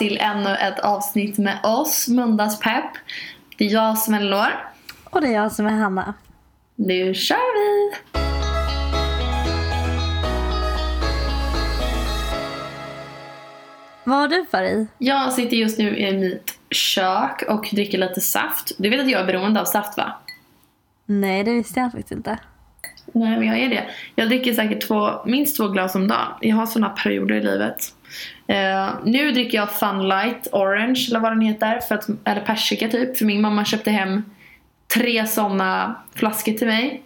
till ännu ett avsnitt med oss, Mundagspepp. Det är jag som är Lår. Och det är jag som är Hanna. Nu kör vi! Vad har du för i? Jag sitter just nu i mitt kök och dricker lite saft. Du vet att jag är beroende av saft va? Nej, det visste jag faktiskt inte. Nej, men jag är det. Jag dricker säkert två, minst två glas om dagen. Jag har såna perioder i livet. Eh, nu dricker jag Funlight Orange eller vad den heter. För att, eller persika typ. För min mamma köpte hem tre såna flaskor till mig.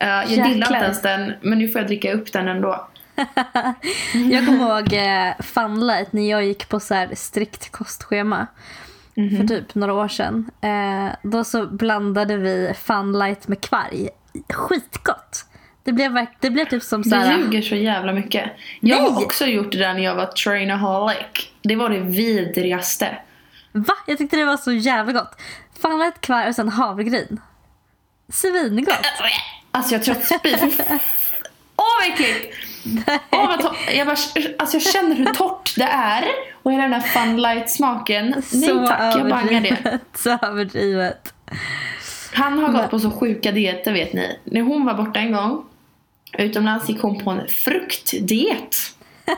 Eh, jag Jäklar. gillar inte ens den men nu får jag dricka upp den ändå. Jag kommer ihåg eh, Funlight när jag gick på så strikt kostschema för typ några år sedan. Eh, då så blandade vi Funlight med kvarg. Skitgott! Det blev, det blev typ som så Du ljuger så jävla mycket. Jag har Nej. också gjort det där när jag var trainaholic. Det var det vidrigaste. Va? Jag tyckte det var så jävla gott. Funlight, kvarg och sen havregryn. Svingott! Alltså jag tror att spy... Åh vad äckligt! Vad jag, bara, alltså jag känner hur torrt det är. Och hela den där funlight smaken. Nej tack, jag bangar det. Så överdrivet. Han har gått på så sjuka dieter vet ni. När hon var borta en gång utomlands gick hon på en fruktdiet.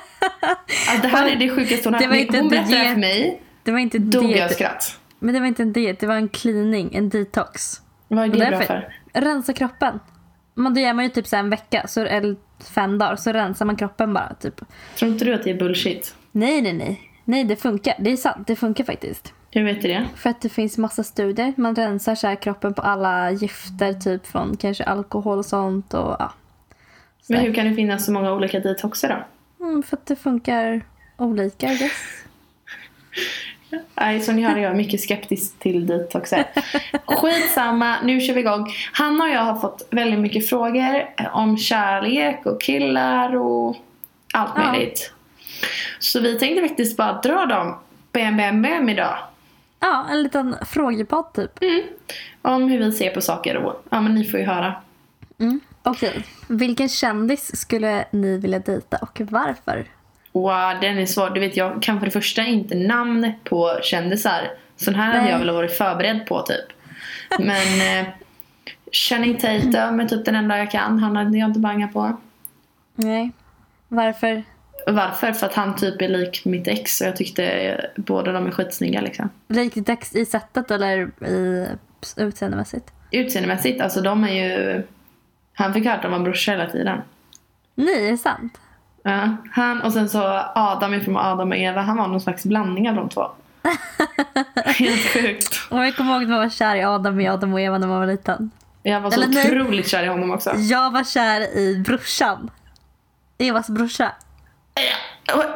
Alltså det här är det sjukaste hon har Det haft. inte Hon berättade det för mig. Det var inte Dog jag diet. skratt. Men det var inte en diet, det var en cleaning, en detox. Vad är det bra för? Rensa kroppen. Men då gör man ju typ så en vecka, så, eller fem dagar, så rensar man kroppen bara. Typ. Tror inte du att det är bullshit? Nej, nej, nej. Nej, det funkar. Det är sant, det funkar faktiskt. Hur vet du det? För att det finns massa studier. Man rensar så här kroppen på alla gifter, typ från kanske alkohol och sånt. Och, ja. Men hur kan det finnas så många olika detoxer då? mm, för att det funkar olika, I guess. Nej, som ni hör är jag mycket skeptisk till detoxer. Skitsamma, nu kör vi igång. Hanna och jag har fått väldigt mycket frågor om kärlek och killar och allt Ja. möjligt. Så vi tänkte faktiskt bara dra dem bam, bam, bam idag. Ja, en liten frågepodd typ. Mm. Om hur vi ser på saker och ja men ni får ju höra. Mm. Okej. Vilken kändis skulle ni vilja dejta och varför? Wow, den är svår. Du vet jag kan för det första inte namn på kändisar. Sån här hade Nej. jag väl varit förberedd på typ. Men eh, Channing Tatum är typ den enda jag kan. Han hade jag inte bangat på. Nej. Varför? Varför? För att han typ är lik mitt ex och jag tyckte eh, båda de är skitsnygga liksom. Likt text i sättet eller i utseendemässigt? Utseendemässigt, alltså de är ju... Han fick höra att de var brorsor hela tiden. Nej, är det sant? Ja, han och sen så Adam ifrån Adam och Eva, han var någon slags blandning av de två. Helt sjukt. Och jag kommer ihåg att man var kär i Adam i Adam och Eva när man var liten. Jag var så Eller nej. otroligt kär i honom också. Jag var kär i brorsan. Evas brorsa.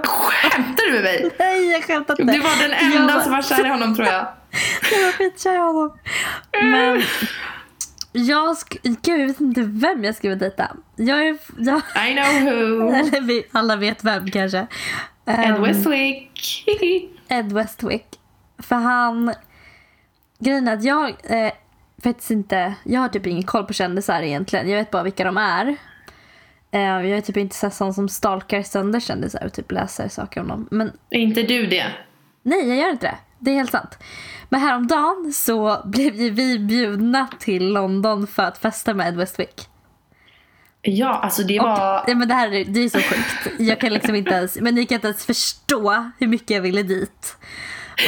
Skämtar du med mig? Nej, jag skämtar inte. Du var den enda Jag som var kär i honom tror jag. Jag var skitkär i honom. Men jag, Gud, jag vet inte vem jag skulle dejta. Jag är... Jag, I know who. eller vi alla vet vem kanske. Ed Ehm, Westwick. Ed Westwick. För han... Grejen är att jag eh, faktiskt inte... Jag har typ ingen koll på kändisar egentligen. Jag vet bara vilka de är. Eh, jag är typ inte så sån som stalkar sönder kändisar och typ läser saker om dem. Men Är inte du det? nej, jag gör inte det. Det är helt sant. Men häromdagen så blev ju vi bjudna till London för att festa med Ed Westwick. Ja, alltså det var... Ja, men det här är, det är så sjukt. Jag kan liksom inte ens, men ni kan inte ens förstå hur mycket jag ville dit.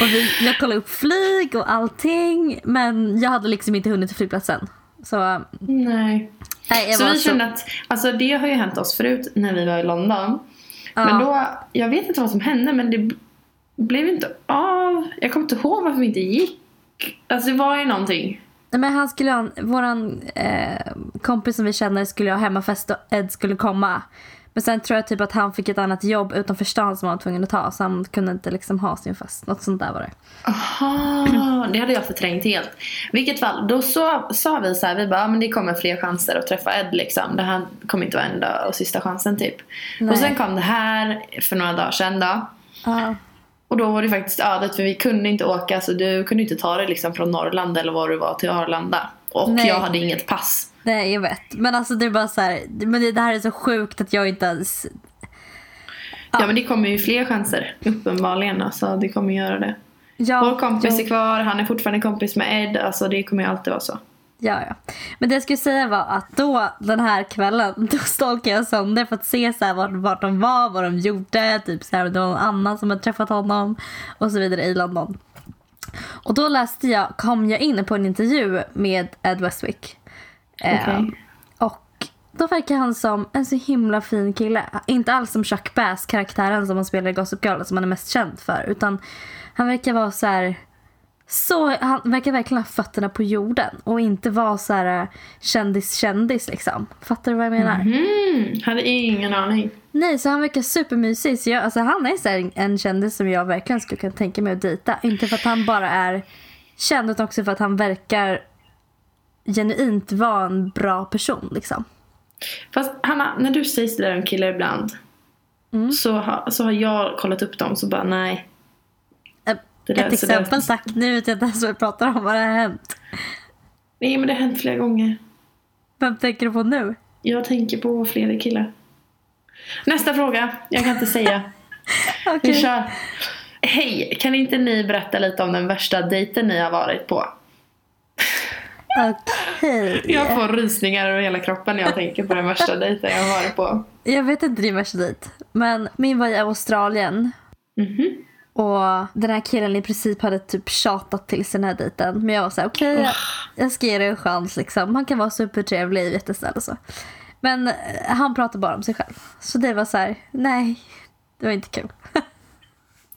Och vi, jag kollade upp flyg och allting men jag hade liksom inte hunnit till flygplatsen. Så Nej. nej, Så vi så, kände att, alltså det har ju hänt oss förut när vi var i London. Ja. Men då, jag vet inte vad som hände men det blev inte av. Jag kommer inte ihåg varför vi inte gick. Alltså det var ju någonting. Nej, men han skulle ha, våran eh, kompis som vi känner skulle ha hemmafest och Ed skulle komma. Men sen tror jag typ att han fick ett annat jobb utanför stan som han var tvungen att ta så han kunde inte liksom ha sin fest. Något sånt där var det. Aha, det hade jag förträngt helt. Vilket fall, då så, sa vi så här, vi bara, "Ja, men det kommer fler chanser att träffa Ed liksom. Det här kommer inte vara enda och sista chansen typ. Nej. Och sen kom det här för några dagar sedan då. Ja. Och då var det faktiskt ödet för vi kunde inte åka så du kunde inte ta dig liksom från Norrland eller var du var till Arlanda. Och Nej. jag hade inget pass. Nej, jag vet. Men alltså det är bara så här, men det, här är så sjukt att jag inte ens... Ja men det kommer ju fler chanser uppenbarligen. Alltså det kommer göra det. Ja, Vår kompis jo. är kvar, han är fortfarande kompis med Ed. Alltså det kommer ju alltid vara så. Ja, ja. Men det jag skulle säga var att då den här kvällen då stalkade jag sönder för att se så här vart, vart de var, vad de gjorde. Typ så här, det var någon annan som hade träffat honom och så vidare i London. Och då läste jag, kom jag in på en intervju med Ed Westwick. Eh, Okej. och då verkar han som en så himla fin kille. Inte alls som Chuck Bass, karaktären som han spelar i Gossip Girl som han är mest känd för. Utan han verkar vara så här... Så, han verkar verkligen ha fötterna på jorden och inte vara så här kändis-kändis liksom. Fattar du vad jag menar? Mm, hade ingen aning. Nej, så han verkar supermysig. Så jag, alltså, han är så här en kändis som jag verkligen skulle kunna tänka mig att dejta. Inte för att han bara är känd utan också för att han verkar genuint vara en bra person liksom. Fast Hanna, när du säger sådär om killar ibland. Mm. Så, har, så har jag kollat upp dem så bara nej. Det där- Ett så där- exempel tack. Nu vet jag inte ens vad vi pratar om. Vad har hänt? Nej men det har hänt flera gånger. Vem tänker du på nu? Jag tänker på flera killar. Nästa fråga. Jag kan inte säga. Vi Okej. kör. Hej, kan inte ni berätta lite om den värsta dejten ni har varit på? Okej. Jag får rysningar över hela kroppen när jag tänker på den värsta dejten jag har varit på. Jag vet inte din värsta dejt. Men min var i Australien. Mhm. Och den här killen i princip hade typ tjatat till sig den här dejten. Men jag var såhär, okej jag, jag ska ge det en chans liksom. Han kan vara supertrevlig, jättesnäll och så. Men eh, han pratar bara om sig själv. Så det var så här: nej, det var inte kul.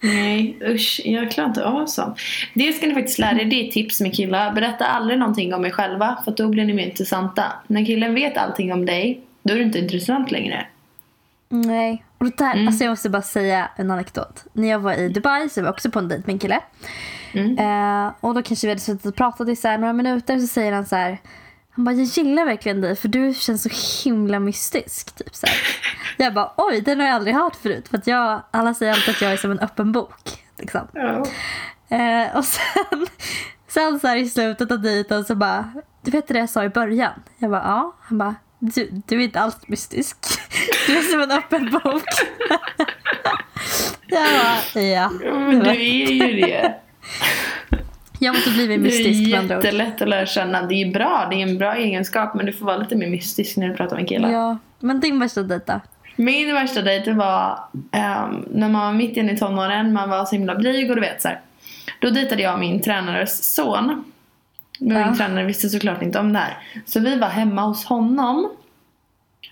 Nej, usch. Jag klarar inte av sånt. Det ska ni faktiskt lära er. Det är tips med killar. Berätta aldrig någonting om er själva. För då blir ni mer intressanta. När killen vet allting om dig, då är du inte intressant längre. Nej. Och det där, Mm. alltså jag måste bara säga en anekdot. När jag var i Dubai så var jag också på en dejt med en kille. Mm. Eh, och då kanske vi hade suttit och pratat i så här några minuter så säger han så här. Han bara, jag gillar verkligen dig för du känns så himla mystisk. Typ så här. Jag bara, oj den har jag aldrig hört förut. För att jag, alla säger alltid att jag är som en öppen bok. Liksom. Ja. Eh, och sen, sen så här i slutet av dejten så bara, du vet det jag sa i början? Jag bara, ja. Han bara, du, du är inte alls mystisk. Du är som en öppen bok. jag bara, ja. Men du är ju det. Jag måste bli mer Det mystisk med är andra ord. jättelätt att lära känna. Det är bra, det är en bra egenskap. Men du får vara lite mer mystisk när du pratar med killar. Ja, men din värsta dejt då? Min värsta dejt var ehm, när man var mitt inne i tonåren, man var så himla blyg och du vet så här. Då dejtade jag min tränares son. Ja. min tränare visste såklart inte om det här. Så vi var hemma hos honom.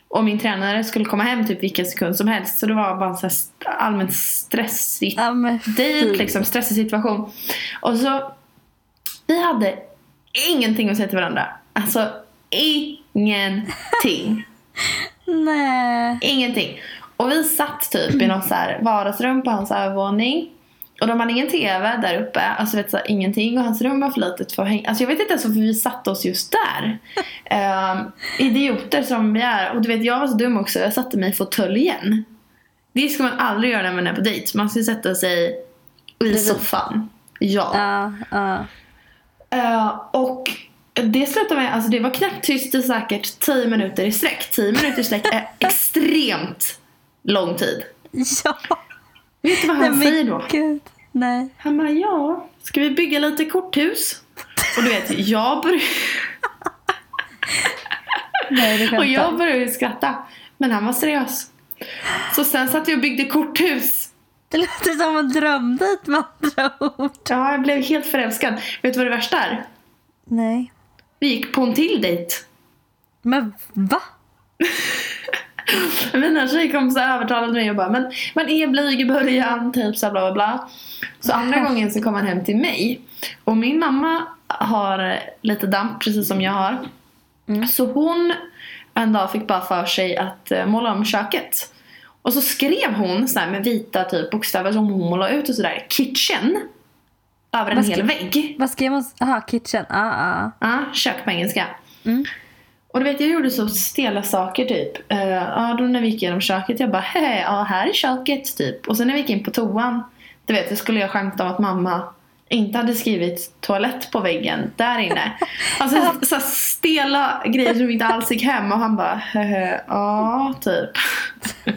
Och min tränare skulle komma hem typ vilken sekund som helst. Så det var bara en st- allmänt stressigt Ja, dejt, liksom stressig situation. Och så, vi hade ingenting att säga till varandra. Alltså ingenting. Nej. Ingenting. Och vi satt typ i något så här vardagsrum på hans övervåning. Och de hade ingen TV där uppe. Alltså vet, så här, ingenting. Och hans rum var för litet för att hänga. Alltså jag vet inte ens varför vi satte oss just där. Ehm, idioter som vi är. Och du vet jag var så dum också. Jag satte mig i fåtöljen. Det ska man aldrig göra när man är på dejt. Man ska sätta sig i soffan. Ja. Ja, ja. Eh, och det slutade med, alltså det var knäpptyst i säkert 10 minuter i sträck. 10 minuter i sträck är extremt lång tid. Ja. Vet du vad Nej, han men säger då? Gud. Nej. Han bara, ja, ska vi bygga lite korthus? Och du vet, jag började, Nej, och jag började skratta. Men han var seriös. Så sen satt jag och byggde korthus. Det låter som en drömdejt med andra ord. Ja, jag blev helt förälskad. Vet du vad det värsta är? Nej. Vi gick på en till dejt. Men va? Mina tjejkompisar övertalade mig och bara men man är blyg i början, typ så bla bla bla. Så andra gången så kom han hem till mig. Och min mamma har lite damp precis som jag har. Mm. Så hon en dag fick bara för sig att eh, måla om köket. Och så skrev hon så här med vita typ bokstäver som hon målade ut och sådär kitchen. Över en hel vägg. Vad skrev man? Aha, kitchen. Ah, ah. Ja, kök på engelska. Mm. Och du vet, jag gjorde så stela saker typ. Uh, ja, då när vi gick igenom köket, jag bara hej, ja här är köket typ. Och sen när vi gick in på toan, du vet, så skulle jag skämta om att mamma inte hade skrivit toalett på väggen där inne. Alltså så, så stela grejer som inte alls gick hem och han bara ja typ.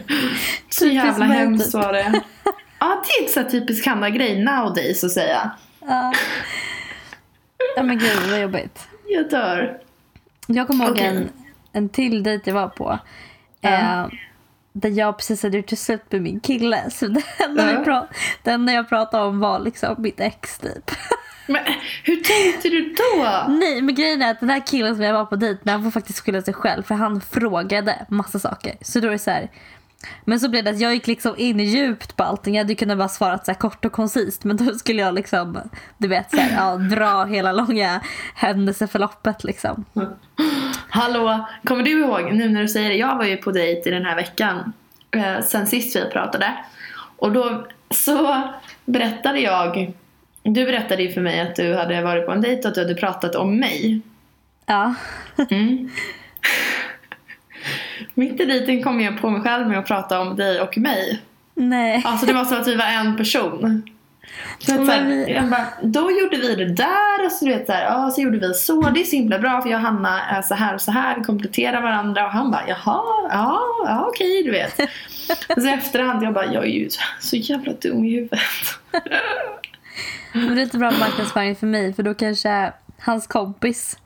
Så jävla hemskt typ. var det. Ja, det är inte så här typisk Hanna-grej nowadays att säga. Ja. ja men gud vad jobbigt. Jag dör. Jag kommer ihåg Okej. en, en till dejt jag var på. Ja. Eh, där jag precis hade gjort slut med min kille. Så det enda, vi pra- det enda jag pratade om var liksom mitt ex typ. Men hur tänkte du då? Nej men grejen är att den här killen som jag var på dejt med han får faktiskt skylla sig själv för han frågade massa saker. Så då är det så här. Men så blev det att jag gick liksom in djupt på allting. Jag hade kunnat bara svarat så här kort och koncist men då skulle jag liksom du vet så här, ja, dra hela långa händelseförloppet liksom. Hallå, kommer du ihåg nu när du säger det? Jag var ju på dejt i den här veckan. Eh, sen sist vi pratade. Och då så berättade jag. Du berättade ju för mig att du hade varit på en dejt och att du hade pratat om mig. Ja. Mm. Mitt i dejten kom jag på mig själv med att prata om dig och mig. Nej. Alltså det var som att vi var en person. Så att, så här, jag bara, då gjorde vi det där och så, du vet, så, här, ja, så gjorde vi så. Det är så himla bra för jag och Hanna är så här och så här. Vi kompletterar varandra och han bara jaha, ja, ja okej du vet. Och så efterhand jag bara jag är ju så jävla dum i huvudet. Det är inte bra marknadsföring för mig för då kanske hans kompis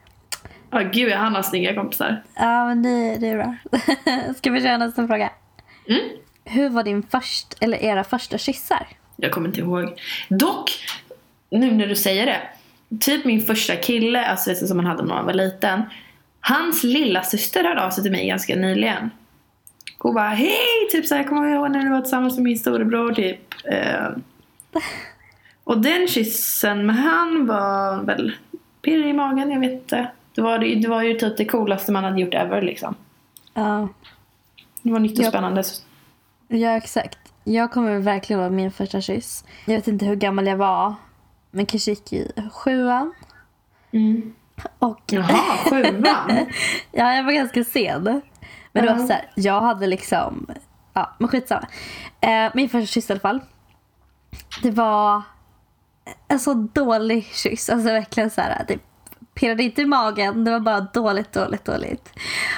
Ja gud han har snygga kompisar. Ja men det, det är bra. Ska vi köra nästa fråga? Mm. Hur var din först, eller era första kyssar? Jag kommer inte ihåg. Dock, nu när du säger det. Typ min första kille, alltså som man hade när man var liten. Hans lilla syster hörde av sig till mig ganska nyligen. Och bara hej! Typ såhär, kommer jag ihåg när du var tillsammans med min storebror typ. Eh, och den kyssen med han var väl pirrig i magen, jag vet inte. Det var, det, var ju typ det coolaste man hade gjort ever liksom. Ja, Det var nytt och Ja. spännande. ja exakt. Jag kommer verkligen vara min första kyss. Jag vet inte hur gammal jag var. Men kanske gick i sjuan. Mm. Och Jaha, sjuan? ja, jag var ganska sen. Men det var så här, jag hade liksom, ja men skitsamma. Eh, min första kyss i alla fall. Det var en så dålig kyss. Alltså verkligen så här, det pirrade inte i magen. Det var bara dåligt, dåligt, dåligt.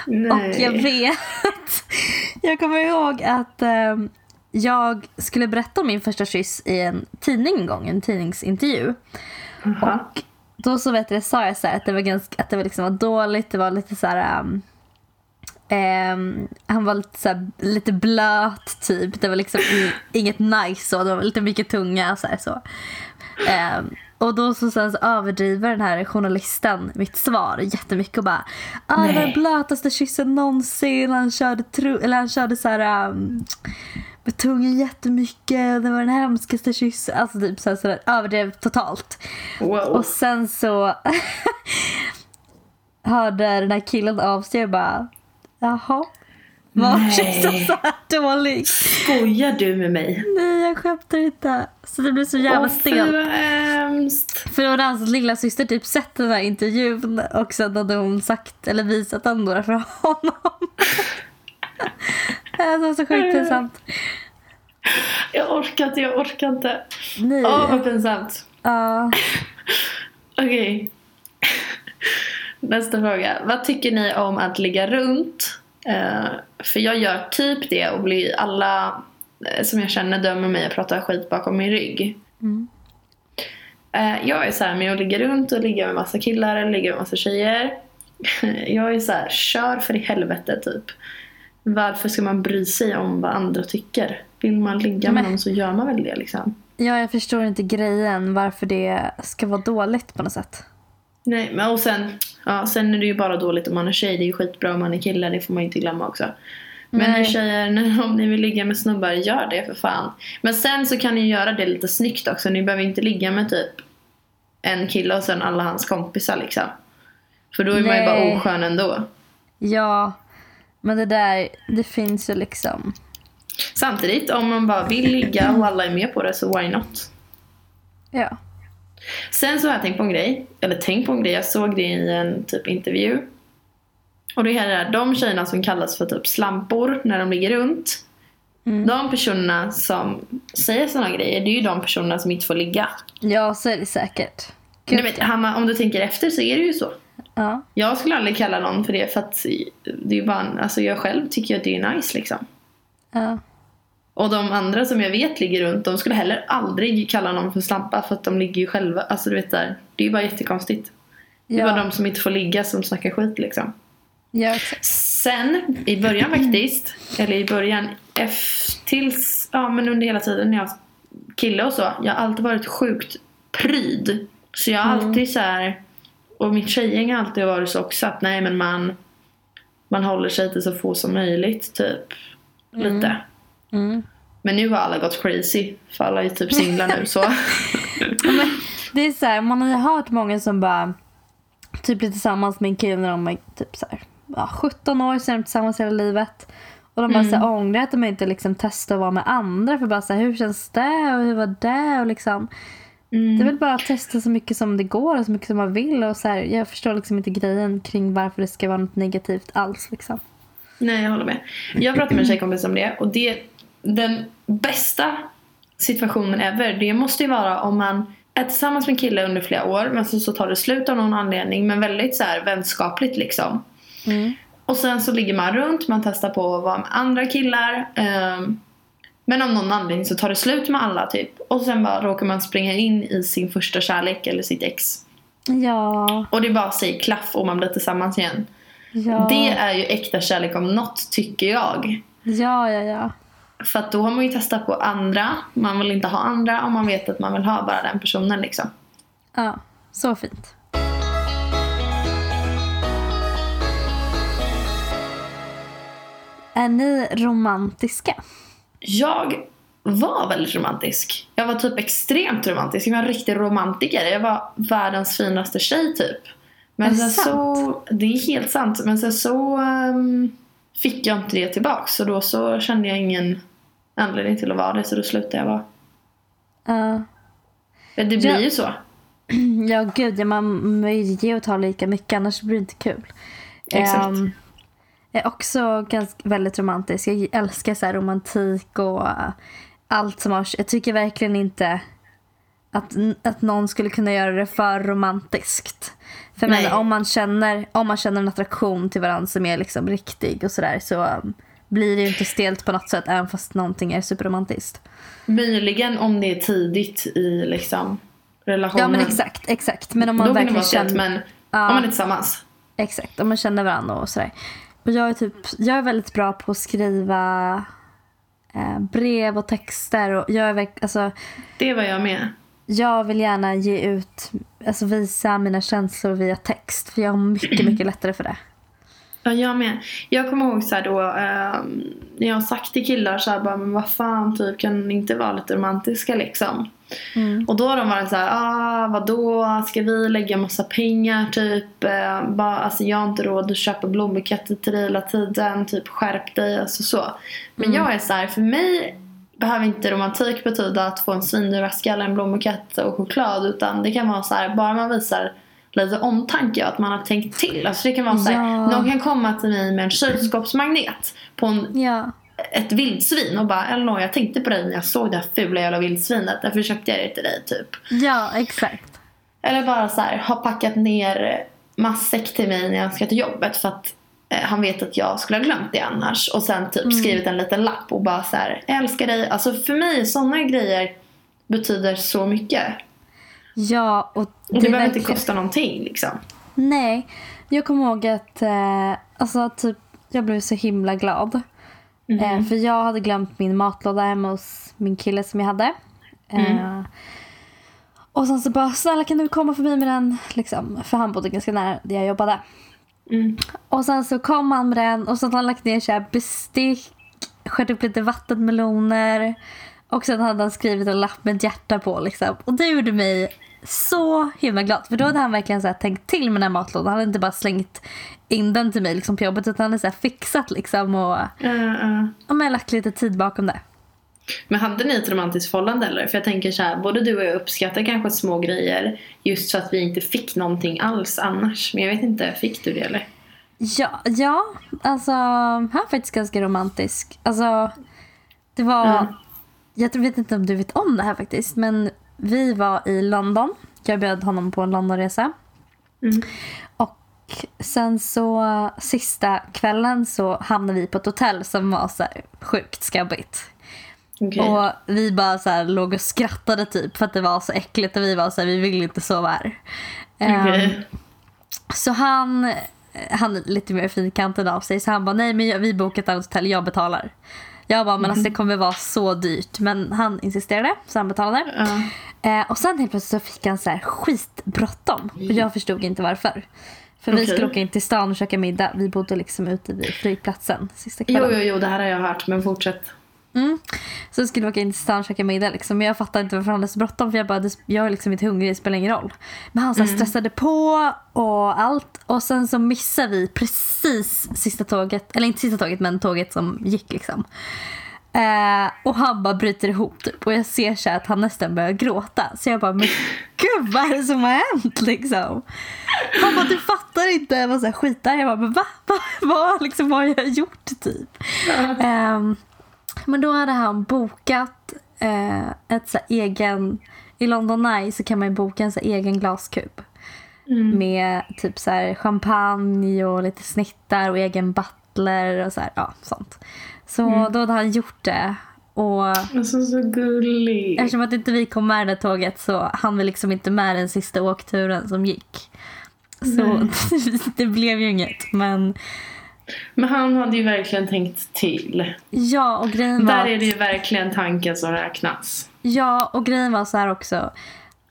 Och jag vet, jag kommer ihåg att ehm, jag skulle berätta om min första kyss i en tidning en gång, en tidningsintervju. Jaha. Och då så vet jag, sa jag så här, att det var ganska, att det var liksom var dåligt, det var lite så här. ehm, ehm, han var lite, så här, lite blöt typ. Det var liksom inget nice så. Det var lite mycket tunga så här, så. Ehm, och då så, sen så överdriver den här journalisten mitt svar jättemycket och bara ah, det var den blötaste kyssen någonsin. Han körde, tro, eller han körde så här um, med tungan jättemycket. Det var den hemskaste kyssen. Alltså typ så här, så där, överdrev totalt. Wow. Och sen så hörde den här killen av sig och bara jaha. Var kyssen så här dålig? Skojar du med mig? Nej jag skämtar inte. Så det blev så jävla Åh, stelt. hemskt. För då hade hans lilla syster typ sett den här intervjun och sen hade hon sagt eller visat den då för honom. det var så sjukt pinsamt. Jag orkar inte, jag orkar inte. Nej. Åh, vad pinsamt. Ja. Okej. Nästa fråga. Vad tycker ni om att ligga runt? Eh, för jag gör typ det och blir alla eh, som jag känner dömer mig och pratar skit bakom min rygg. Mm. Eh, jag är så här med att ligga runt och ligga med massa killar eller ligga med massa tjejer. jag är så här, kör för i helvete typ. Varför ska man bry sig om vad andra tycker? Vill man ligga med Men- någon så gör man väl det liksom. ja, jag förstår inte grejen varför det ska vara dåligt på något sätt. Nej, men och sen, ja, sen är det ju bara dåligt om man är tjej. Det är ju skitbra om man är kille, det får man inte glömma också. Men Nej. tjejer, om ni vill ligga med snubbar, gör det för fan. Men sen så kan ni göra det lite snyggt också. Ni behöver inte ligga med typ en kille och sen alla hans kompisar liksom. För då är man ju bara Nej. oskön ändå. Ja, men det där, det finns ju liksom. Samtidigt, om man bara vill ligga och alla är med på det så why not? Ja. Sen så har jag tänkt på en grej, eller tänkt på en grej, jag såg det i en typ intervju. Och det här är de tjejerna som kallas för typ slampor när de ligger runt. Mm. De personerna som säger såna grejer, det är ju de personerna som inte får ligga. Ja, så är det säkert. Gud, Nej, men, Hanna, om du tänker efter så är det ju så. ja. Jag skulle aldrig kalla någon för det för att det är bara, alltså jag själv tycker att det är nice liksom. Ja. Och de andra som jag vet ligger runt, de skulle heller aldrig kalla någon för slampa för att de ligger ju själva. Alltså du vet där, det är ju bara jättekonstigt. Det är bara Ja. de som inte får ligga som snackar skit liksom. ja, exakt. Sen i början faktiskt, eller i början, eff- tills, ja men under hela tiden när jag kille och så, jag har alltid varit sjukt pryd. Så jag har alltid så här, och mitt tjejgäng har alltid varit så också att nej men man, man håller sig till så få som möjligt typ. Lite. Mm. Men nu har alla gått crazy, för alla är typ singlar nu så. Det är så här, man har ju hört många som bara typ blir tillsammans med en kille när de är typ så här, ja, 17 år, så är de tillsammans hela livet. Och de bara så här, ångrar att de inte liksom testar att vara med andra för bara så här, hur känns det och hur var det och liksom. Mm. Det är väl bara att testa så mycket som det går och så mycket som man vill och så här, jag förstår liksom inte grejen kring varför det ska vara något negativt alls liksom. Nej, jag håller med. Jag pratade med en tjejkompis om det och det, den bästa situationen ever, det måste ju vara om man är tillsammans med en kille under flera år men så, så tar det slut av någon anledning men väldigt så här vänskapligt liksom. Mm. Och sen så ligger man runt, man testar på att vara med andra killar. ehm, men av någon anledning så tar det slut med alla typ. Och sen bara råkar man springa in i sin första kärlek eller sitt ex. Ja, Och det bara säger klaff och man blir tillsammans igen. ja, Det är ju äkta kärlek om något tycker jag. ja, ja, ja. För att då har man ju testat på andra. Man vill inte ha andra och man vet att man vill ha bara den personen liksom. Ja, så fint. Är ni romantiska? Jag var väldigt romantisk. Jag var typ extremt romantisk. Jag var en riktig romantiker. Jag var världens finaste tjej typ. Men Är det sen sant? så, det är helt sant. Men sen så ehm, fick jag inte det tillbaks. Så då så kände jag ingen anledning till att vara det. Så då slutade jag vara. Ja. Det blir Ja. ju så. Ja, gud. Ja, man vill ge och ta lika mycket, annars blir det inte kul. Exakt. Ehm, jag är också ganska, väldigt romantisk. Jag älskar så romantik och eh, allt som har... Jag tycker verkligen inte att, att någon skulle kunna göra det för romantiskt. För menar, om man, känner, om man känner en attraktion till varandra som är liksom riktig och sådär så um, blir det ju inte stelt på något sätt även fast någonting är superromantiskt. Möjligen om det är tidigt i liksom relationen. Ja men exakt, exakt. Men om man Då kan det verkligen vara stelt känner... men Ja. om man är tillsammans. Exakt, om man känner varandra och sådär. Och jag är, typ, jag är väldigt bra på att skriva eh, brev och texter. Och jag, är, verk- alltså, Det var jag med. jag vill gärna ge ut, alltså visa mina känslor via text. För jag har mycket, mycket lättare för det. Ja, jag med. Jag kommer ihåg så här då, ehm, när jag har sagt till killar så här bara, men vad fan typ kan ni inte vara lite romantiska liksom? Mm. Och då har de varit så här, ah vadå, ska vi lägga massa pengar typ? Eh, bara, alltså jag har inte råd att köpa blombuketter till dig hela tiden, typ skärp dig, alltså så. Men jag är så här, för mig behöver inte romantik betyda att få en svindyr väska eller en blombukett och choklad utan det kan vara så här, bara man visar lite omtanke att man har tänkt till. Alltså det kan vara så här, någon kan komma till mig med en kylskåpsmagnet på en Ja, ett vildsvin och bara Elinor jag tänkte på dig när jag såg det här fula jävla vildsvinet därför köpte jag det till dig typ. ja exakt. Eller bara så här, har packat ner matsäck till mig när jag ska till jobbet för att eh, han vet att jag skulle ha glömt det annars och sen typ skrivit en liten lapp och bara så här, jag älskar dig. Alltså för mig sådana grejer betyder så mycket. Ja, och det, är behöver inte kosta någonting liksom. Nej, jag kommer ihåg att eh, alltså, typ, jag blev så himla glad. Eh, för jag hade glömt min matlåda hemma hos min kille som jag hade. Eh, och sen så bara, snälla kan du komma förbi med den? Liksom, för han bodde ganska nära där jag jobbade. Mm. Och sen så kom han med den och så hade han lagt ner så här bestick, sköt upp lite vattenmeloner. Och sen hade han skrivit en lapp med ett hjärta på. Liksom. Och det gjorde mig så himla glad. För då hade han verkligen så här tänkt till med den här matlådan. Han hade inte bara slängt in den till mig liksom, på jobbet. Utan han hade så här fixat liksom. Och Uh, uh. ja, men lagt lite tid bakom det. Men hade ni ett romantiskt förhållande eller? För jag tänker så här, både du och jag uppskattar kanske små grejer just för att vi inte fick någonting alls annars. Men jag vet inte, fick du det eller? Ja, ja alltså han är faktiskt ganska romantisk. Alltså det var, Mm. Jag vet inte om du vet om det här faktiskt. Men vi var i London. Jag bjöd honom på en Londonresa. Mm. Och sen så sista kvällen så hamnade vi på ett hotell som var så här sjukt skabbigt. Okej. Och vi bara så här låg och skrattade typ för att det var så äckligt och vi var så här, vi vill inte sova här. Okej. Ehm, så han, han är lite mer fyrkantig av sig så han bara nej men jag- vi bokar ett annat hotell, jag betalar. Jag bara men alltså det kommer vara så dyrt men han insisterade så han betalade. Ja. Eh, och sen helt plötsligt så fick han så här skitbråttom. Och jag förstod inte varför. För vi Okej. skulle åka in till stan och käka middag. Vi bodde liksom ute vid flygplatsen sista Jo, kvällen. jo, jo, det här har jag hört, men fortsätt. Mm. Så skulle vi åka in till stan och käka middag. Liksom. Men jag fattade inte varför han hade så bråttom. För jag bara, jag är liksom inte hungrig, det spelar ingen roll. Men han så här stressade på och allt. Och sen så missade vi precis sista tåget. Eller inte sista tåget, men tåget som gick liksom. Eh, och han bara bryter ihop typ. Och jag ser så att han nästan börjar gråta. Så jag bara, men gud vad är det som har hänt liksom? Han bara, du fattar inte. Jag var så här skitar. Jag bara, men va? va? Vad liksom, vad har jag gjort typ? Ehm, men då hade han bokat eh, ett så egen... I London Eye så kan man ju boka en så egen glaskub. Med typ så här champagne och lite snittar och egen butler och så här, ja, sånt. Så då hade han gjort det. Och Alltså så gullig. eftersom att inte vi kom med det tåget så han var liksom inte med den sista åkturen som gick. Så det blev ju inget. Men Men han hade ju verkligen tänkt till. ja, och grejen var... Där är det ju verkligen tanken som räknas. Ja, och grejen var så här också.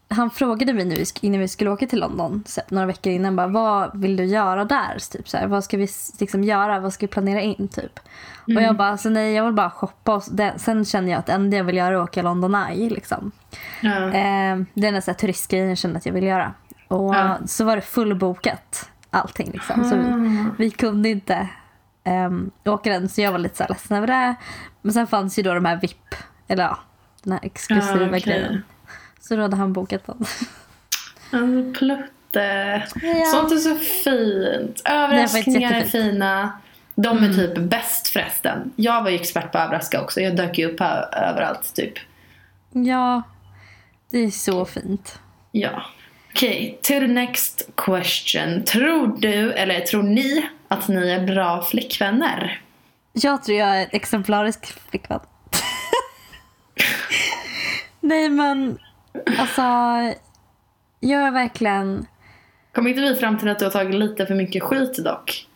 Han frågade mig nu innan vi skulle åka till London några veckor innan. Bara, vad vill du göra där? Typ, så här, vad ska vi liksom göra? Vad ska vi planera in? Typ. Och jag bara, alltså, nej jag vill bara shoppa. Och det, sen känner jag att det enda jag vill göra är att åka London Eye. Liksom. Ja. Eh, det är en sån här turistgrej jag känner att jag vill göra. Och Ja. så var det fullbokat allting. Liksom. Så vi, vi kunde inte um, åka den så jag var lite så här ledsen över det. Men sen fanns ju då de här VIP, eller ja, den här exklusiva Ja, okej. grejen. Så då hade han bokat den. Alltså Plutte. Ja. Sånt är så fint. Överraskningar är fina. De är typ bäst förresten. Jag var ju expert på att överraska också. Jag dök ju upp överallt typ. Ja, det är så fint. Ja. Okej, to the next question. Tror du, eller tror ni, att ni är bra flickvänner? Jag tror jag är exemplarisk flickvän. Nej men, alltså. Jag är verkligen... Kommer inte vi fram till att du har tagit lite för mycket skit dock?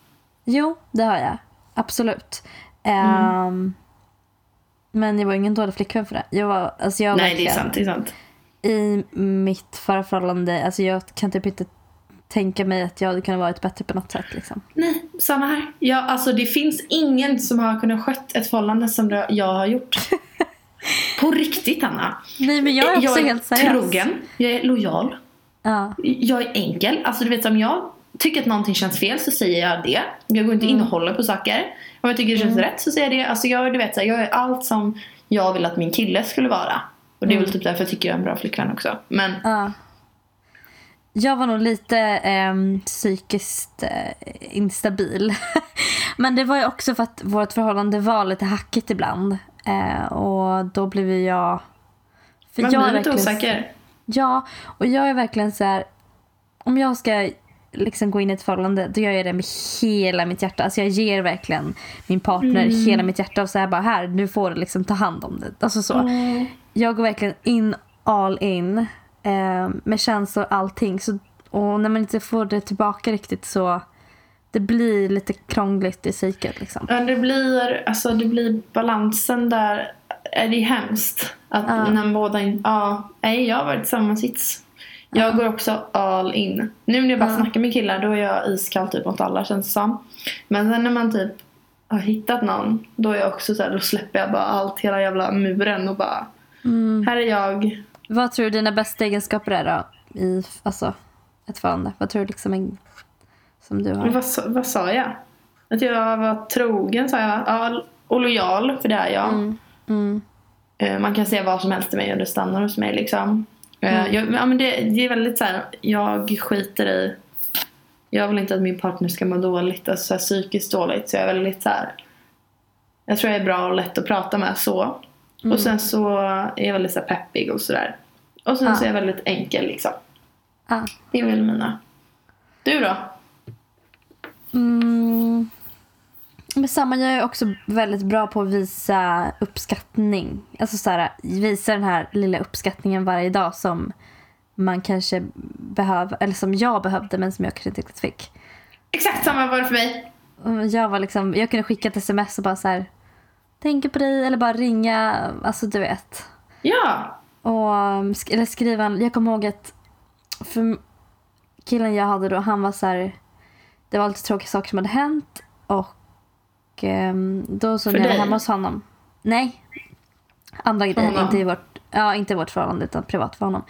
Jo, det har jag. Absolut. Ehm, men jag var ingen dålig flickvän för det. Jag var, alltså jag var Nej, det är verkligen- sant. Det är sant. I mitt förra förhållande, alltså jag kan typ inte tänka mig att jag hade kunnat varit bättre på något sätt. Liksom. Nej, samma här. Ja, alltså det finns ingen som har kunnat skött ett förhållande som jag har gjort. På riktigt, Anna. Nej men jag är också jag är helt seriös. trogen, jag är lojal, Ja. jag är enkel. Alltså du vet om jag tycker att någonting känns fel så säger jag det. Jag går inte in och håller på saker. Om jag tycker det känns rätt så säger jag det. Alltså jag, du vet, så här, jag är allt som jag vill att min kille skulle vara. Och det är väl typ därför jag tycker jag är en bra flickvän också. Men Ja. Jag var nog lite ehm, psykiskt eh, instabil. Men det var ju också för att vårt förhållande var lite hackigt ibland. Eh, och då blev ju jag... För man jag blir lite osäker. Ja, och jag är verkligen så här. Om jag ska liksom gå in i ett förhållande då gör jag det med hela mitt hjärta. Alltså jag ger verkligen min partner hela mitt hjärta och säger bara här, nu får du liksom ta hand om det. Alltså så. Jag går verkligen in all in eh, med känslor och allting. Så, och när man inte får det tillbaka riktigt så det blir lite krångligt i psyket liksom. Ja, det blir, alltså det blir balansen där. Är det hemskt. Att Ja. när båda ja, nej jag har varit i samma sits. Jag går också all in. Nu när jag bara Ja. snackar med killar då är jag iskall typ mot alla känns det som. Men sen när man typ har hittat någon då är jag också så här, då släpper jag bara allt, hela jävla muren och bara Mm. här är jag. Vad tror du dina bästa egenskaper är då i alltså, ett förhållande? Vad tror du liksom är, som du har? Vad, sa- vad sa jag? Att jag var trogen sa jag. Ja, och lojal för det är jag. Mm. Mm. Eh, Man kan säga vad som helst till mig och det stannar hos mig liksom. Eh, Jag, ja, men det, det är väldigt så här, jag skiter i jag vill inte att min partner ska må dåligt, alltså så här, psykiskt dåligt. Så jag är väldigt så här. Jag tror jag är bra och lätt att prata med så. Och sen så är jag väldigt så peppig och sådär. Och sen Ja. så är jag väldigt enkel liksom. Ah. Det är väl mina. Du då? Mm. Men samma, jag är också väldigt bra på att visa uppskattning. Alltså så här, visa den här lilla uppskattningen varje dag som man kanske behöver, eller som jag behövde men som jag kanske inte riktigt fick. Exakt samma var det för mig. Och Jag, var liksom, jag kunde skicka ett sms och bara så här, tänker på dig eller bara ringa, alltså du vet. Ja. Och, sk- eller skriva, en- jag kommer ihåg att för killen jag hade då, han var så här, det var lite tråkiga saker som hade hänt och ehm, då så För när jag var hemma hos honom. Nej. Andra grejer, inte i vårt, ja, inte i vårt förhållande utan privat för honom.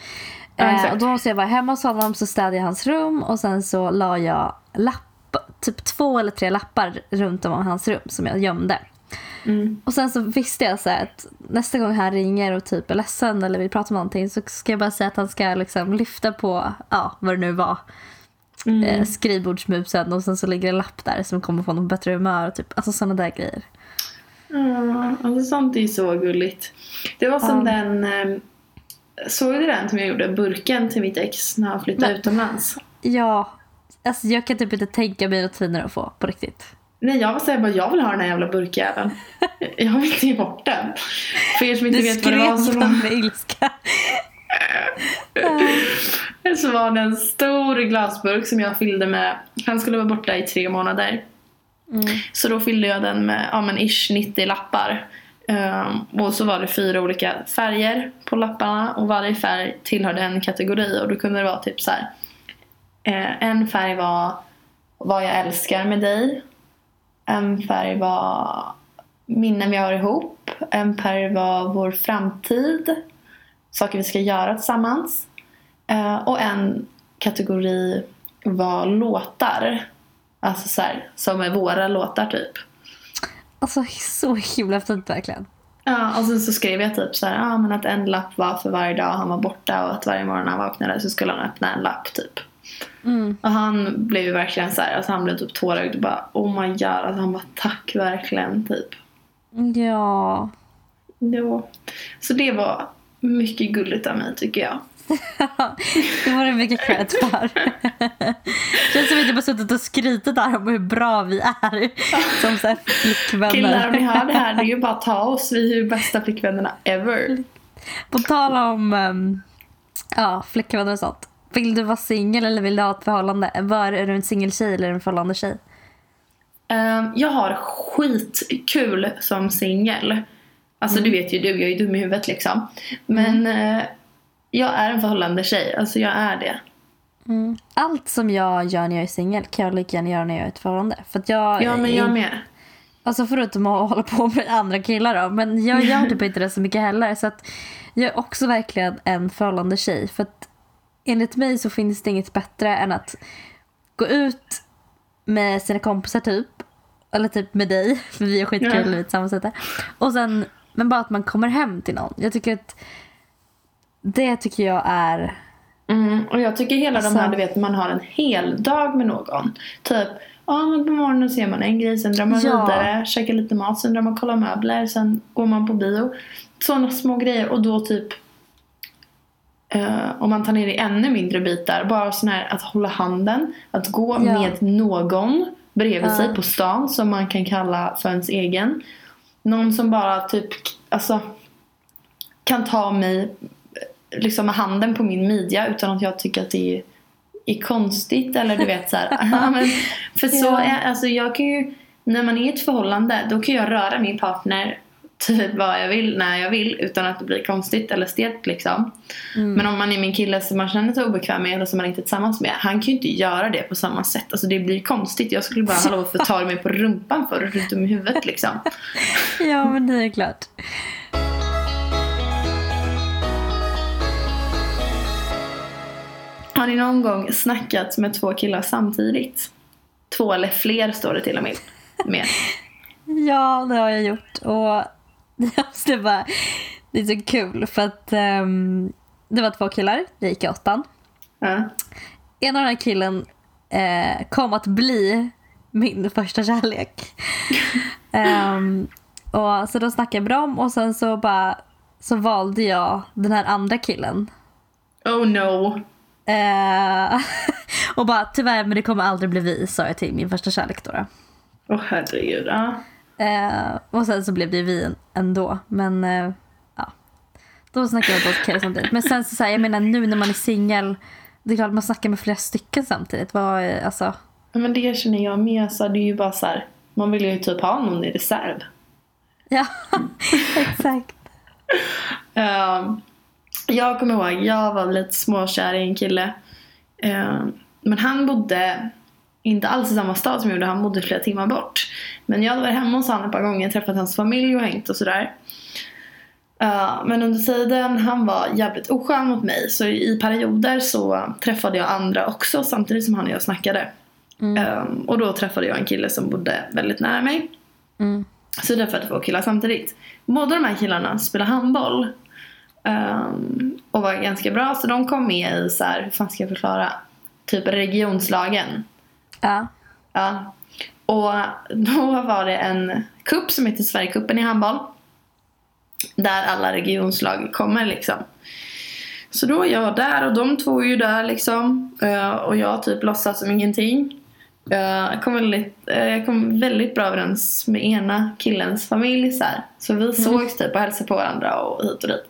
Ja, eh, och då så jag var hemma hos honom så städade jag hans rum och sen så la jag lapp, typ två eller tre lappar runt om hans rum som jag gömde. Mm. Och sen så visste jag så att nästa gång han ringer och typ är ledsen eller vill prata om någonting så ska jag bara säga att han ska liksom lyfta på, ja vad det nu var, Mm. eh, skrivbordsmusen och sen så ligger en lapp där som kommer få honom bättre humör typ, alltså sådana där grejer. Ja, alltså sånt är ju så gulligt. Det var som Ja. den... Eh, såg du den som jag gjorde? Burken till mitt ex när han flyttade Nej. utomlands. Ja, alltså jag kan typ inte tänka mig något finare att få på riktigt. Nej, jag var såhär bara, jag vill ha den här jävla burkjäveln. jag vill inte ge bort den. För er som inte Du vet vad det var så skrev var, den med ilska. Så var det en stor glasburk som jag fyllde med, han skulle vara borta i tre månader. Mm. Så då fyllde jag den med, ja men ish 90 lappar. Ehm, och så var det fyra olika färger på lapparna och varje färg tillhörde en kategori och då kunde det vara typ så här. eh, en färg var vad jag älskar med dig. En färg var minnen vi har ihop. En färg var vår framtid. Saker vi ska göra tillsammans. Eh, och en kategori var låtar. Alltså så här, som är våra låtar typ. Alltså så himla fint verkligen. Ja, och sen så skrev jag typ så här, ja men att en lapp var för varje dag han var borta och att varje morgon han vaknade så skulle han öppna en lapp typ. Mm. Och han blev ju verkligen så här, alltså han blev typ tårögd och bara oh my god, alltså han bara tack verkligen typ. Ja. Jo. Så det var mycket gulligt av mig tycker jag. det var det mycket cred för. Känns som att jag bara suttit och skrytit där om hur bra vi är som så här flickvänner. Killar om ni hör det här, det är ju bara att ta oss, vi är ju bästa flickvännerna ever. På tal om um, ja, flickvänner och sånt. Vill du vara singel eller vill du ha ett förhållande? Var, är du en singeltjej eller en förhållande tjej? Ehm, jag har skitkul som singel. Alltså Mm. du vet ju du, jag är ju dum i huvudet liksom. Men eh, jag är en förhållande tjej, alltså jag är det. Mm. Allt som jag gör när jag är singel kan jag lika gärna göra när jag är ett förhållande. För att jag, Ja men jag med. Alltså förutom att hålla på med andra killar då. Men jag gör typ inte det så mycket heller. Så att jag är också verkligen en förhållande tjej. För att enligt mig så finns det inget bättre än att gå ut med sina kompisar typ. Eller typ med dig. För vi har skitkul Ja. vi är tillsammans. Och sen, men bara att man kommer hem till någon. Jag tycker att det tycker jag är... Mm, och jag tycker hela de här, Alltså- du vet, man har en hel dag med någon. Typ, ja men på morgonen ser man en grej, sen drar man Ja. vidare, käkar lite mat, sen drar man och kollar möbler, sen går man på bio. Sådana små grejer och då typ eh, om man tar ner i ännu mindre bitar, bara sån här att hålla handen, att gå Ja. med någon bredvid Ja. sig på stan som man kan kalla för ens egen. Någon som bara typ, alltså kan ta mig liksom med handen på min midja utan att jag tycker att det är, är konstigt eller du vet så men, för så är, alltså jag kan ju, när man är i ett förhållande då kan jag röra min partner typ vad jag vill när jag vill utan att det blir konstigt eller stelt liksom. Mm. Men om man är min kille som man känner sig obekväm med eller som man inte är tillsammans med, han kan ju inte göra det på samma sätt. Alltså det blir konstigt. Jag skulle bara, hallå varför tar du mig på rumpan för? Är du dum i huvudet liksom? Ja men det är klart. Har ni någon gång snackat med två killar samtidigt? Två eller fler står det till och med. med. Ja, det har jag gjort. Och det, var, det är så kul för att ehm, det var två killar, jag gick i åttan. Ja. En av den här killen eh, kom att bli min första kärlek. Ehm, och så då snackade jag med dem och sen så bara så valde jag den här andra killen. Oh no. Eh, och bara tyvärr men det kommer aldrig bli vi sa jag till min första kärlek då. Åh herregud. Eh, och sen så blev det vi ändå. Men eh, ja. Då snackade jag två killar samtidigt. Men sen så, så här, jag menar nu när man är singel. Det är klart man snackar med flera stycken samtidigt. Vad, är- alltså, Men det känner jag med. Så det är ju bara så här. Man vill ju typ ha någon i reserv. ja, exakt. Ehm, jag kommer ihåg, jag var lite småkär i en kille. Ehm, men han bodde inte alls i samma stad som jag gjorde, han bodde flera timmar bort. Men jag hade varit hemma hos honom ett par gånger, träffat hans familj och hängt och sådär. Ehm, men under tiden han var jävligt oskön mot mig så i perioder så träffade jag andra också samtidigt som han och jag snackade. Ehm, och då träffade jag en kille som bodde väldigt nära mig. Mm. Så jag träffade två killar samtidigt. Båda de här killarna spelade handboll. ehm, och var ganska bra. Så de kom med i så här, hur fan ska jag förklara? Typ regionslagen. Ja. Ja. Och då var det en kupp som heter Sverigecupen i handboll. Där alla regionslag kommer liksom. Så då är jag där och de två är ju där liksom. Eh, Och jag typ låtsas som ingenting. Eh, Jag kom väldigt, eh, jag kom väldigt bra överens med ena killens familj så här. Så vi sågs typ och hälsade på varandra och hit och dit.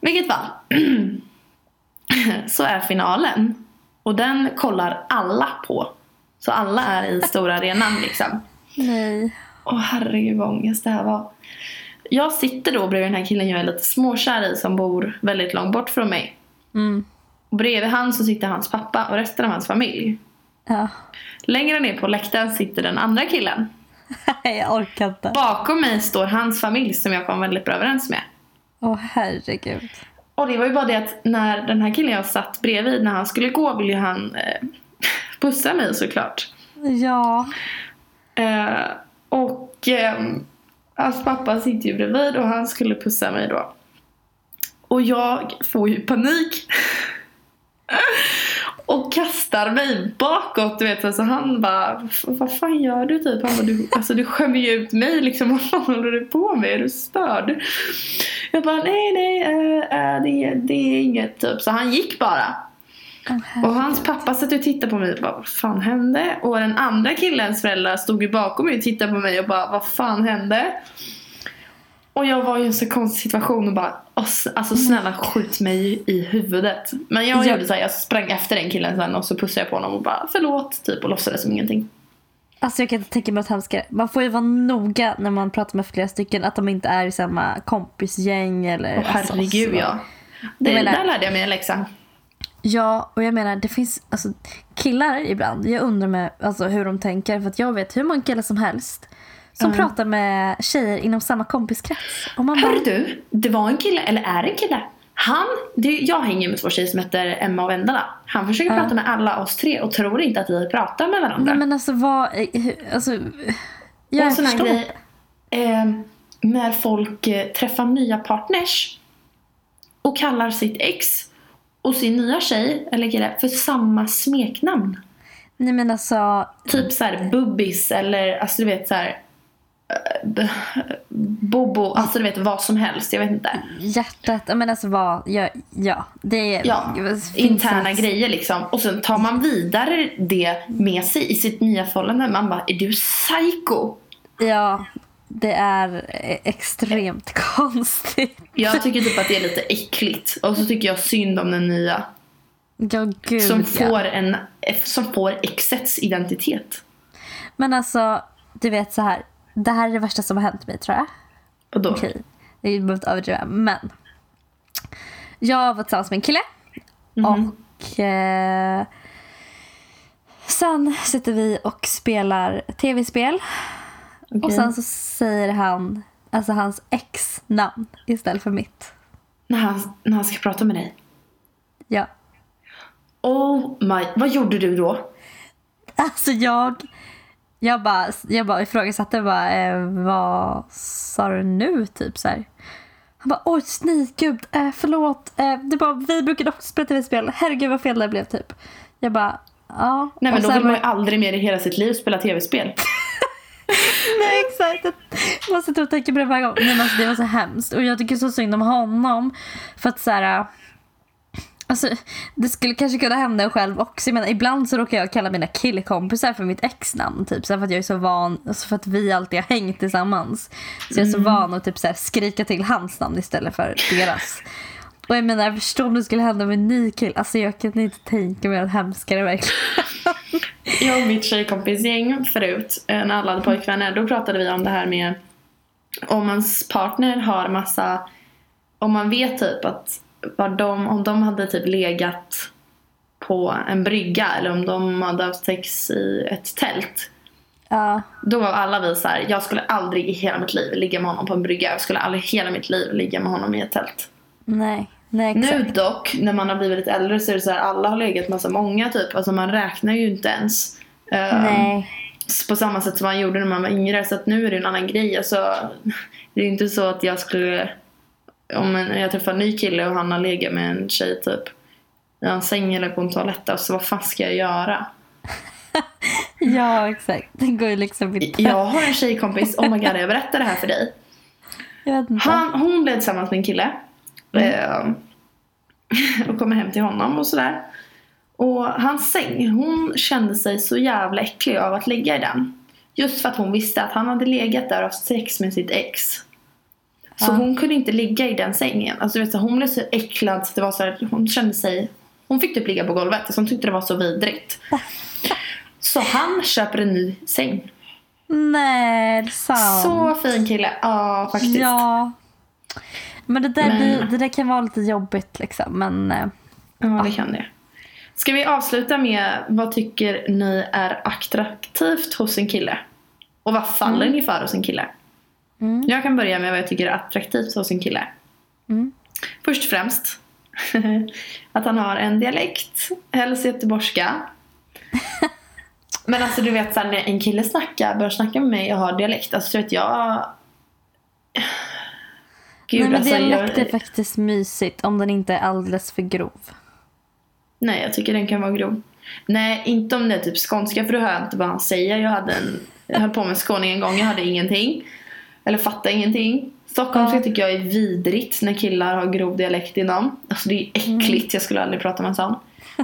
Vilket fall. så är finalen. Och den kollar alla på. Så alla är i stora arenan liksom. Nej. Åh herregud vad ångest det här var. Jag sitter då bredvid den här killen jag är lite småkär i som bor väldigt långt bort från mig. Mm. Och bredvid han så sitter hans pappa och resten av hans familj. Ja. Längre ner på läktaren sitter den andra killen. jag orkar inte. Bakom mig står hans familj som jag kom väldigt bra överens med. Åh herregud. Och det var ju bara det att när den här killen jag satt bredvid när han skulle gå ville han eh, pussa mig såklart. Ja. Eh, och eh, hans pappa sitter ju bredvid och han skulle pussa mig då. Och jag får ju panik. och kastar mig bakåt, du vet. Alltså han bara, vad fan gör du typ? Han bara, du, alltså, du skämmer ju ut mig liksom. Vad fan håller du på med? Är du störd? Jag bara, nej nej, eh, eh, det, det är inget typ. Så han gick bara. Åh, Och hans pappa satt och tittade på mig och bara, vad fan hände? Och den andra killens föräldrar stod ju bakom mig och tittade på mig och bara, vad fan hände? Och jag var i en så konstig situation och bara, "Åh, alltså snälla skjut mig i huvudet. Men jag Ja. gjorde så här, jag sprang efter den killen sen och så pussade jag på honom och bara, förlåt, typ och låtsades som ingenting. Alltså jag kan inte tänka mig att han ska... Man får ju vara noga när man pratar med flera stycken att de inte är i samma kompisgäng eller... Alltså, herregud så. ja. Det, menar- där lärde jag mig en läxa. Ja, och jag menar det finns alltså, killar ibland. Jag undrar med, alltså, hur de tänker. För att jag vet hur många killar som helst som pratar med tjejer inom samma kompiskrets. Och man bara, Hör du, det var en kille, eller är det en kille? Han, det, jag hänger med två tjejer som heter Emma och Vendela. Han försöker Ja. prata med alla oss tre och tror inte att vi pratar med varandra. nej men alltså vad... eh, Alltså, och jag här förstår grej, eh, när folk eh, träffar nya partners och kallar sitt ex och sin nya tjej, eller kille, för samma smeknamn. Nej men alltså, Typ så här bubbis eller alltså du vet så här b- Bobo, alltså du vet vad som helst, jag vet inte. hjärtat, ja, men alltså vad, ja, ja det är... Ja, interna grejer liksom. Och sen tar man vidare det med sig i sitt nya förhållande. Man bara, är du psycho? Ja, det är extremt konstigt. Jag tycker typ att det är lite äckligt. Och så tycker jag synd om den nya. Ja, gud Som ja. får, en, som får exets identitet. Men alltså, du vet så här. Det här är det värsta som har hänt mig tror jag. Och då? Okej, det är behöver inte överdriva. Men. Jag var tillsammans med en kille. Mhm. Och eh, sen sitter vi och spelar tv-spel. Och Okej. sen så säger han alltså hans ex-namn istället för mitt. När, han, när han ska prata med dig. Ja. Oh my, vad gjorde du då? Alltså jag, jag bara, jag bara ifrågasatte bara, eh, vad sa du nu typ så här. Han bara oj nej gud eh, förlåt. Eh, det bara, vi brukade också spela tv-spel. Herregud vad fel det blev typ. Jag bara ja. Nej men då vill man ju aldrig mer i hela sitt liv spela tv-spel. Nej exakt. Jag måste tro och tänka på det varje gång. Men alltså, det var så hemskt. Och jag tycker så synd om honom. För att så här. Alltså, det skulle kanske kunna hända en själv också. Men ibland så råkar jag kalla mina killkompisar för mitt exnamn. Typ, så för att jag är så van, alltså för att vi alltid har hängt tillsammans. Så jag är så Mm. van att typ så skrika till hans namn istället för deras. Och jag menar, jag förstår om det skulle hända med en ny kille. Alltså jag kan inte tänka mig att hemskare verkligen. Jag och mitt tjejkompisgäng förut, eh, när alla hade pojkvänner, då pratade vi om det här med om ens partner har massa, om man vet typ att vad de, om de hade typ legat på en brygga eller om de hade haft sex i ett tält. Ja, Då var alla vi så här, jag skulle aldrig i hela mitt liv ligga med honom på en brygga. Jag skulle aldrig i hela mitt liv ligga med honom i ett tält. nej. Nej, exakt. Nu dock, när man har blivit lite äldre så är det så här, alla har legat massa många typ. Alltså man räknar ju inte ens. Nej. på samma sätt som man gjorde när man var yngre. Så att nu är det en annan grej. Alltså, det är inte så att jag skulle... Om en, jag träffar en ny kille och han har legat med en tjej typ i en säng eller på en toalett. Alltså vad fan ska jag göra? Ja, exakt. Det går ju liksom inte. Jag har en tjejkompis, oh my god jag berättar det här för dig. Han, hon blev tillsammans med en kille. Eh, och kommer hem till honom och sådär. Och hans säng, hon kände sig så jävla äcklig av att ligga i den. Just för att hon visste att han hade legat där och haft sex med sitt ex. Så hon kunde inte ligga i den sängen. Alltså, du vet, så hon blev så äcklad så det var så här, hon kände sig... Hon fick typ ligga på golvet. Alltså, hon tyckte det var så vidrigt. Så han köper en ny säng. Nej, det är sant. Så fin kille. Ja, faktiskt. Ja. Men det där, Men- blir- det där kan vara lite jobbigt liksom. Men eh, Ja, det kan det. Ska vi avsluta med vad tycker ni är attraktivt hos en kille? Och vad faller ni för hos en kille? Mm. Jag kan börja med vad jag tycker är attraktivt hos en kille. Mm. Först och främst att han har en dialekt, helst göteborgska. Men alltså du vet så här, när en kille snackar, börjar snacka med mig och har dialekt, alltså du vet jag... Gud, nej, men alltså, dialekt jag... är faktiskt mysigt om den inte är alldeles för grov. Nej, jag tycker den kan vara grov. Nej, inte om det är typ skånska för då hör jag inte vad han säger. Jag, hade en, jag höll på med skåning en gång, jag hade ingenting. Eller fattade ingenting. Stockholmska Ja. tycker jag är vidrigt när killar har grov dialekt inom. Alltså det är ju äckligt, jag skulle aldrig prata med en sån.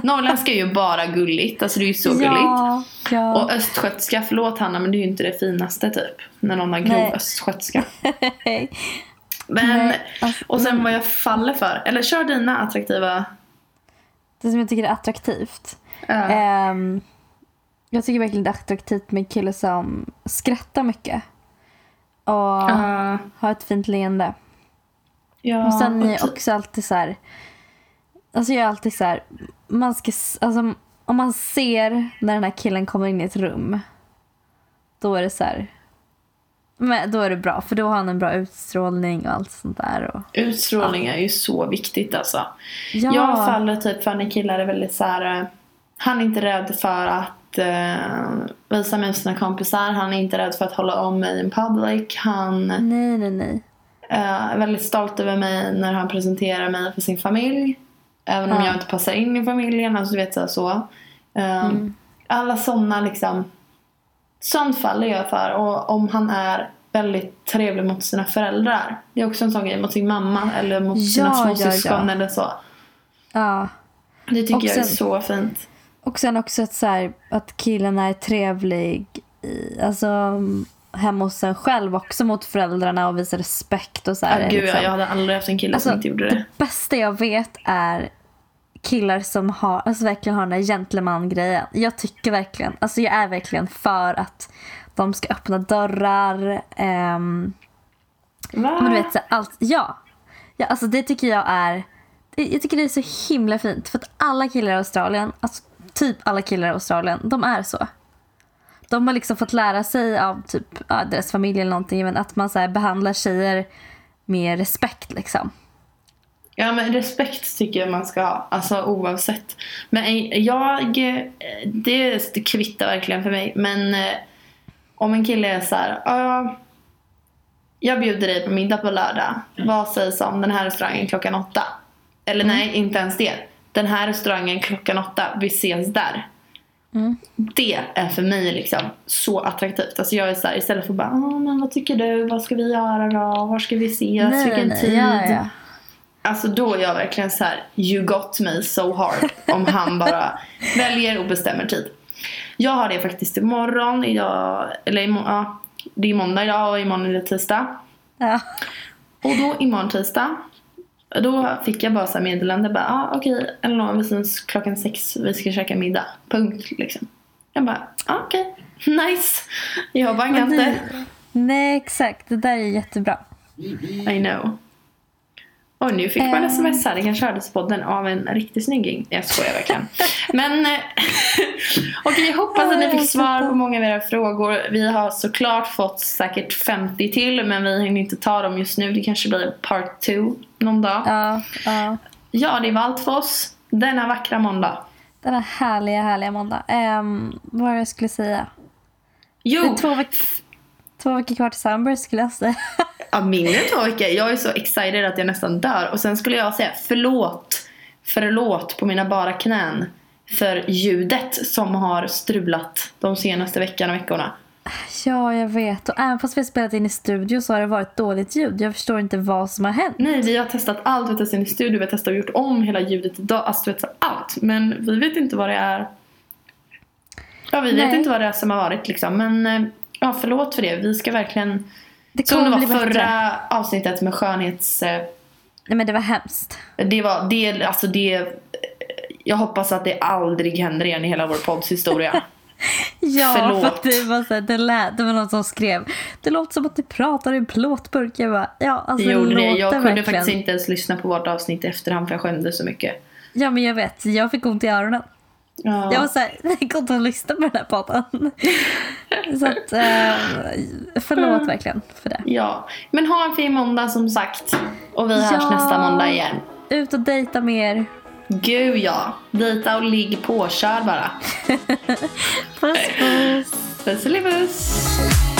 Norrländska är ju bara gulligt, alltså det är ju så gulligt. Ja, ja. Och östgötska, förlåt Hanna men det är ju inte det finaste typ. När någon har grov Nej. östgötska. Men, alltså, och sen vad jag faller för. Eller kör dina attraktiva. det som jag tycker är attraktivt. Uh, Ehm, jag tycker verkligen det är attraktivt med kille som skrattar mycket. Och uh, har ett fint leende. ja, Och sen är och jag också alltid så här. Alltså jag är alltid så här. Man ska, alltså, om man ser när den här killen kommer in i ett rum. Då är det så här. Men då är det bra för då har han en bra utstrålning och allt sånt där. Och, Utstrålning är ju så viktigt alltså. ja, Jag faller typ för när killar är väldigt så här. eh, Han är inte rädd för att eh, visa mig för sina kompisar. Han är inte rädd för att hålla om mig in public. Han Nej, nej, nej. eh, är väldigt stolt över mig när han presenterar mig för sin familj. Även om Ja. jag inte passar in i familjen. Alltså du vet så. så. Eh, Mm. Alla sådana liksom. Sånt faller jag för. Och om han är väldigt trevlig mot sina föräldrar. Det är också en sån grej. Mot sin mamma eller mot sina Ja, små ja, ja. eller så. Ja. Det tycker Och jag är sen- så fint. Och sen också att, så här, att killen är trevlig i, alltså, hemma hos en själv också mot föräldrarna och visar respekt och så här. Ja, gud, liksom. jag hade aldrig haft en kille Alltså, som inte gjorde det. Det bästa jag vet är killar som har, alltså verkligen har den där gentleman-grejen. Jag tycker verkligen, alltså jag är verkligen för att de ska öppna dörrar. ehm, Va? men du vet, så här, allt, ja. ja. Alltså det tycker jag är, jag tycker det är så himla fint. För att alla killar i Australien, alltså typ alla killar i Australien, de är så. De har liksom fått lära sig av typ ja, deras familj eller någonting, men att man så behandlar tjejer med respekt liksom. Ja men respekt tycker jag man ska ha. Alltså oavsett. Men eh, jag, eh, det, det kvittar verkligen för mig. Men eh, om en kille är så här, "Ja, jag bjuder dig på middag på lördag. Vad sägs om den här restaurangen klockan åtta? Eller nej, inte ens det. Den här restaurangen klockan åtta, vi ses där. Mm. Det är för mig liksom så attraktivt. Alltså jag är så här, istället för bara, "Ah, men vad tycker du? Vad ska vi göra då? Var ska vi ses? Vilken tid? Ja, ja. Alltså då är jag verkligen så här: you got me so hard. Om han bara väljer och bestämmer tid. Jag har det faktiskt imorgon, idag, eller imorgon, ja, det är måndag idag och imorgon är det tisdag. Ja. Och då imorgon tisdag, då fick jag bara så meddelande bara, ah, okej, Elinor vi syns klockan sex, vi ska käka middag. Punkt liksom. Jag bara, ah, okej, nice. Jag bangar inte. Nej, exakt. Det där är jättebra. I know. Och nu fick man Eh. sms här, det kanske hördes på podden av en riktigt snygging. Jag skojar verkligen. Men okej, jag hoppas att ni fick svar på många av era frågor. Vi har såklart fått säkert 50 till men vi hinner inte ta dem just nu. Det kanske blir part 2 någon dag. Ja, ja. Ja, det för oss denna vackra måndag. Denna härliga, härliga måndag. Um, vad var det jag skulle säga? Det Jo, är två, veck- två veckor kvar till Summer skulle jag säga. ja, mindre två veckor. Jag är så excited att jag nästan dör. Och sen skulle jag säga förlåt, förlåt på mina bara knän för ljudet som har strulat de senaste veckan och veckorna. Ja, jag vet. Och även fast vi har spelat in i studio så har det varit dåligt ljud. Jag förstår inte vad som har hänt. Nej, vi har testat allt. Vi har testat i studio, vi har testat och gjort om hela ljudet idag. Alltså vet, allt. Men vi vet inte vad det är. Ja, vi vet Nej. inte vad det är som har varit liksom. Men eh, ja, förlåt för det. Vi ska verkligen... Det Som det var bli bättre. förra avsnittet med skönhets... eh, Nej, men det var hemskt. Det var, det, alltså det... Jag hoppas att det aldrig händer igen i hela vår podds historia. Ja, Förlåt. för att det var så här, det, lät, det var någon som skrev Det låter som att du pratar i en plåtburk. Jag bara, ja alltså gjorde det. låter Jag kunde verkligen. faktiskt inte ens lyssna på vårt avsnitt i efterhand för jag skämdes så mycket. Ja, men jag vet. Jag fick ont i öronen. Ja. Jag var såhär, det går inte att lyssna på den här podden. så att, eh, förlåt verkligen för det. ja. Men ha en fin måndag som sagt. Och vi hörs Ja. nästa måndag igen. Ut och dejta mer. Gud ja. Dejta och ligg på. Kör bara. Puss puss. Pusselipuss.